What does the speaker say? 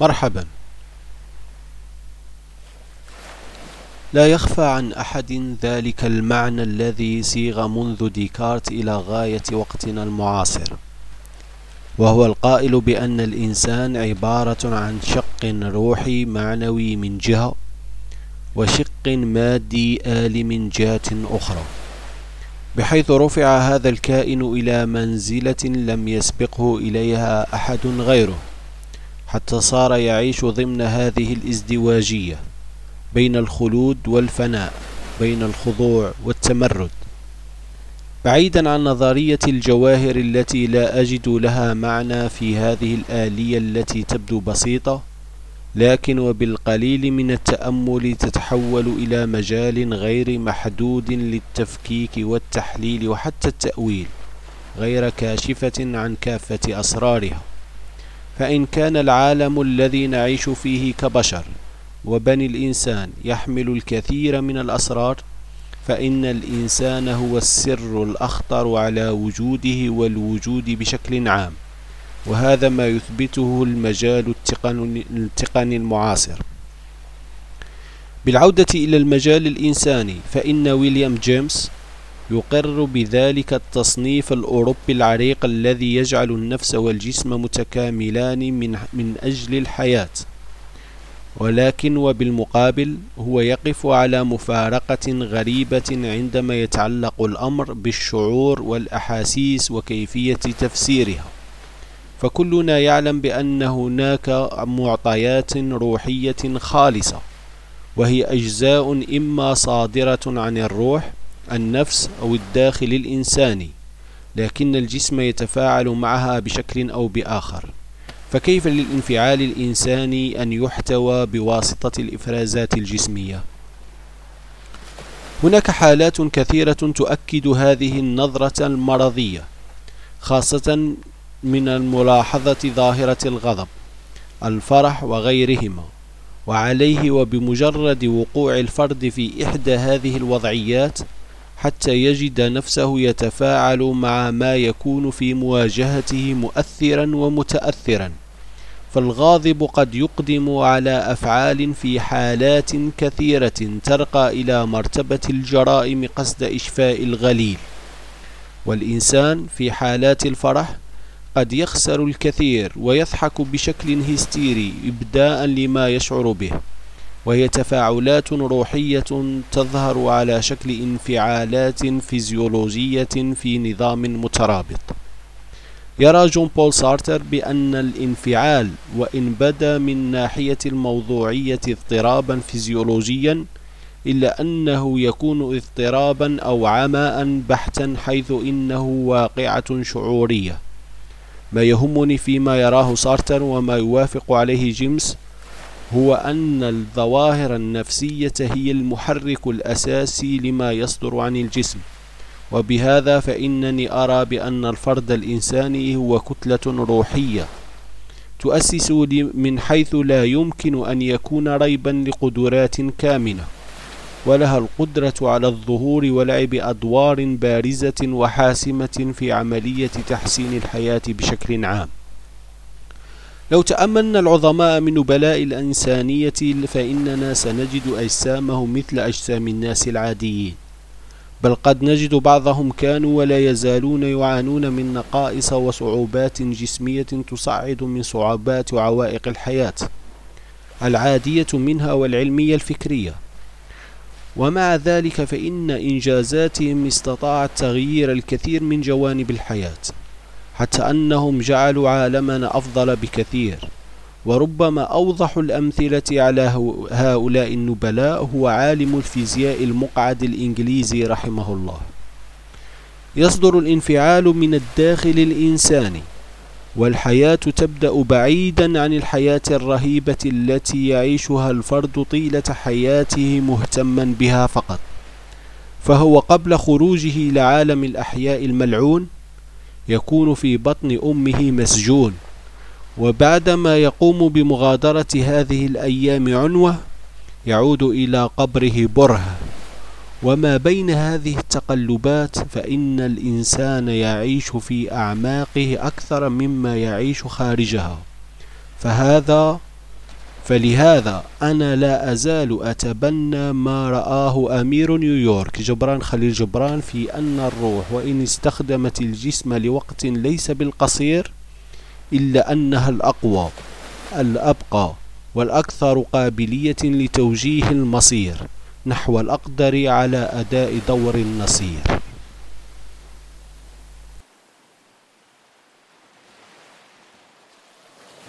مرحبا. لا يخفى عن أحد ذلك المعنى الذي سيغ منذ ديكارت إلى غاية وقتنا المعاصر وهو القائل بأن الإنسان عبارة عن شق روحي معنوي من جهة وشق مادي آلي من جهة أخرى. بحيث رفع هذا الكائن إلى منزلة لم يسبقه إليها أحد غيره. حتى صار يعيش ضمن هذه الازدواجية بين الخلود والفناء بين الخضوع والتمرد. بعيدا عن نظرية الجواهر التي لا أجد لها معنى في هذه الآلية التي تبدو بسيطة لكن وبالقليل من التأمل تتحول إلى مجال غير محدود للتفكيك والتحليل وحتى التأويل غير كاشفة عن كافة أسرارها. فإن كان العالم الذي نعيش فيه كبشر وبني الإنسان يحمل الكثير من الأسرار فإن الإنسان هو السر الأخطر على وجوده والوجود بشكل عام وهذا ما يثبته المجال التقني المعاصر. بالعودة إلى المجال الإنساني فإن ويليام جيمس يقر بذلك التصنيف الأوروبي العريق الذي يجعل النفس والجسم متكاملان من, من أجل الحياة. ولكن وبالمقابل هو يقف على مفارقة غريبة عندما يتعلق الأمر بالشعور والأحاسيس وكيفية تفسيرها. فكلنا يعلم بأن هناك معطيات روحية خالصة وهي أجزاء إما صادرة عن الروح النفس أو الداخل الإنساني لكن الجسم يتفاعل معها بشكل أو بآخر فكيف للانفعال الإنساني أن يحتوى بواسطة الإفرازات الجسمية؟ هناك حالات كثيرة تؤكد هذه النظرة المرضية خاصة من الملاحظة ظاهرة الغضب الفرح وغيرهما وعليه وبمجرد وقوع الفرد في إحدى هذه الوضعيات حتى يجد نفسه يتفاعل مع ما يكون في مواجهته مؤثرا ومتأثرا. فالغاضب قد يقدم على أفعال في حالات كثيرة ترقى إلى مرتبة الجرائم قصد إشفاء الغليل. والإنسان في حالات الفرح قد يخسر الكثير ويضحك بشكل هستيري إبداء لما يشعر به. وهي تفاعلات روحية تظهر على شكل انفعالات فيزيولوجية في نظام مترابط. يرى جون بول سارتر بأن الانفعال وإن بدا من ناحية الموضوعية اضطرابا فيزيولوجيا إلا أنه يكون اضطرابا أو عماء بحتا حيث إنه واقعة شعورية. ما يهمني فيما يراه سارتر وما يوافق عليه جيمس هو أن الظواهر النفسية هي المحرك الأساسي لما يصدر عن الجسم. وبهذا فإنني أرى بأن الفرد الإنساني هو كتلة روحية تؤسس من حيث لا يمكن أن يكون ريبا لقدرات كامنة ولها القدرة على الظهور ولعب أدوار بارزة وحاسمة في عملية تحسين الحياة بشكل عام. لو تأملنا العظماء من نبلاء الإنسانية فإننا سنجد أجسامهم مثل أجسام الناس العاديين. بل قد نجد بعضهم كانوا ولا يزالون يعانون من نقائص وصعوبات جسمية تصعد من صعوبات وعوائق الحياة. العادية منها والعلمية الفكرية. ومع ذلك فإن إنجازاتهم استطاعت تغيير الكثير من جوانب الحياة. حتى أنهم جعلوا عالمنا أفضل بكثير. وربما أوضح الأمثلة على هؤلاء النبلاء هو عالم الفيزياء المقعد الإنجليزي رحمه الله. يصدر الانفعال من الداخل الإنساني والحياة تبدأ بعيدا عن الحياة الرهيبة التي يعيشها الفرد طيلة حياته مهتما بها فقط. فهو قبل خروجه لعالم الأحياء الملعون يكون في بطن أمه مسجون. وبعدما يقوم بمغادرة هذه الأيام عنوة يعود إلى قبره بره وما بين هذه التقلبات فإن الإنسان يعيش في أعماقه أكثر مما يعيش خارجها. فهذا فلهذا أنا لا أزال أتبنى ما رآه أمير نيويورك جبران خليل جبران في أن الروح وإن استخدمت الجسم لوقت ليس بالقصير إلا أنها الأقوى الأبقى والأكثر قابلية لتوجيه المصير نحو الأقدر على أداء دور النصير.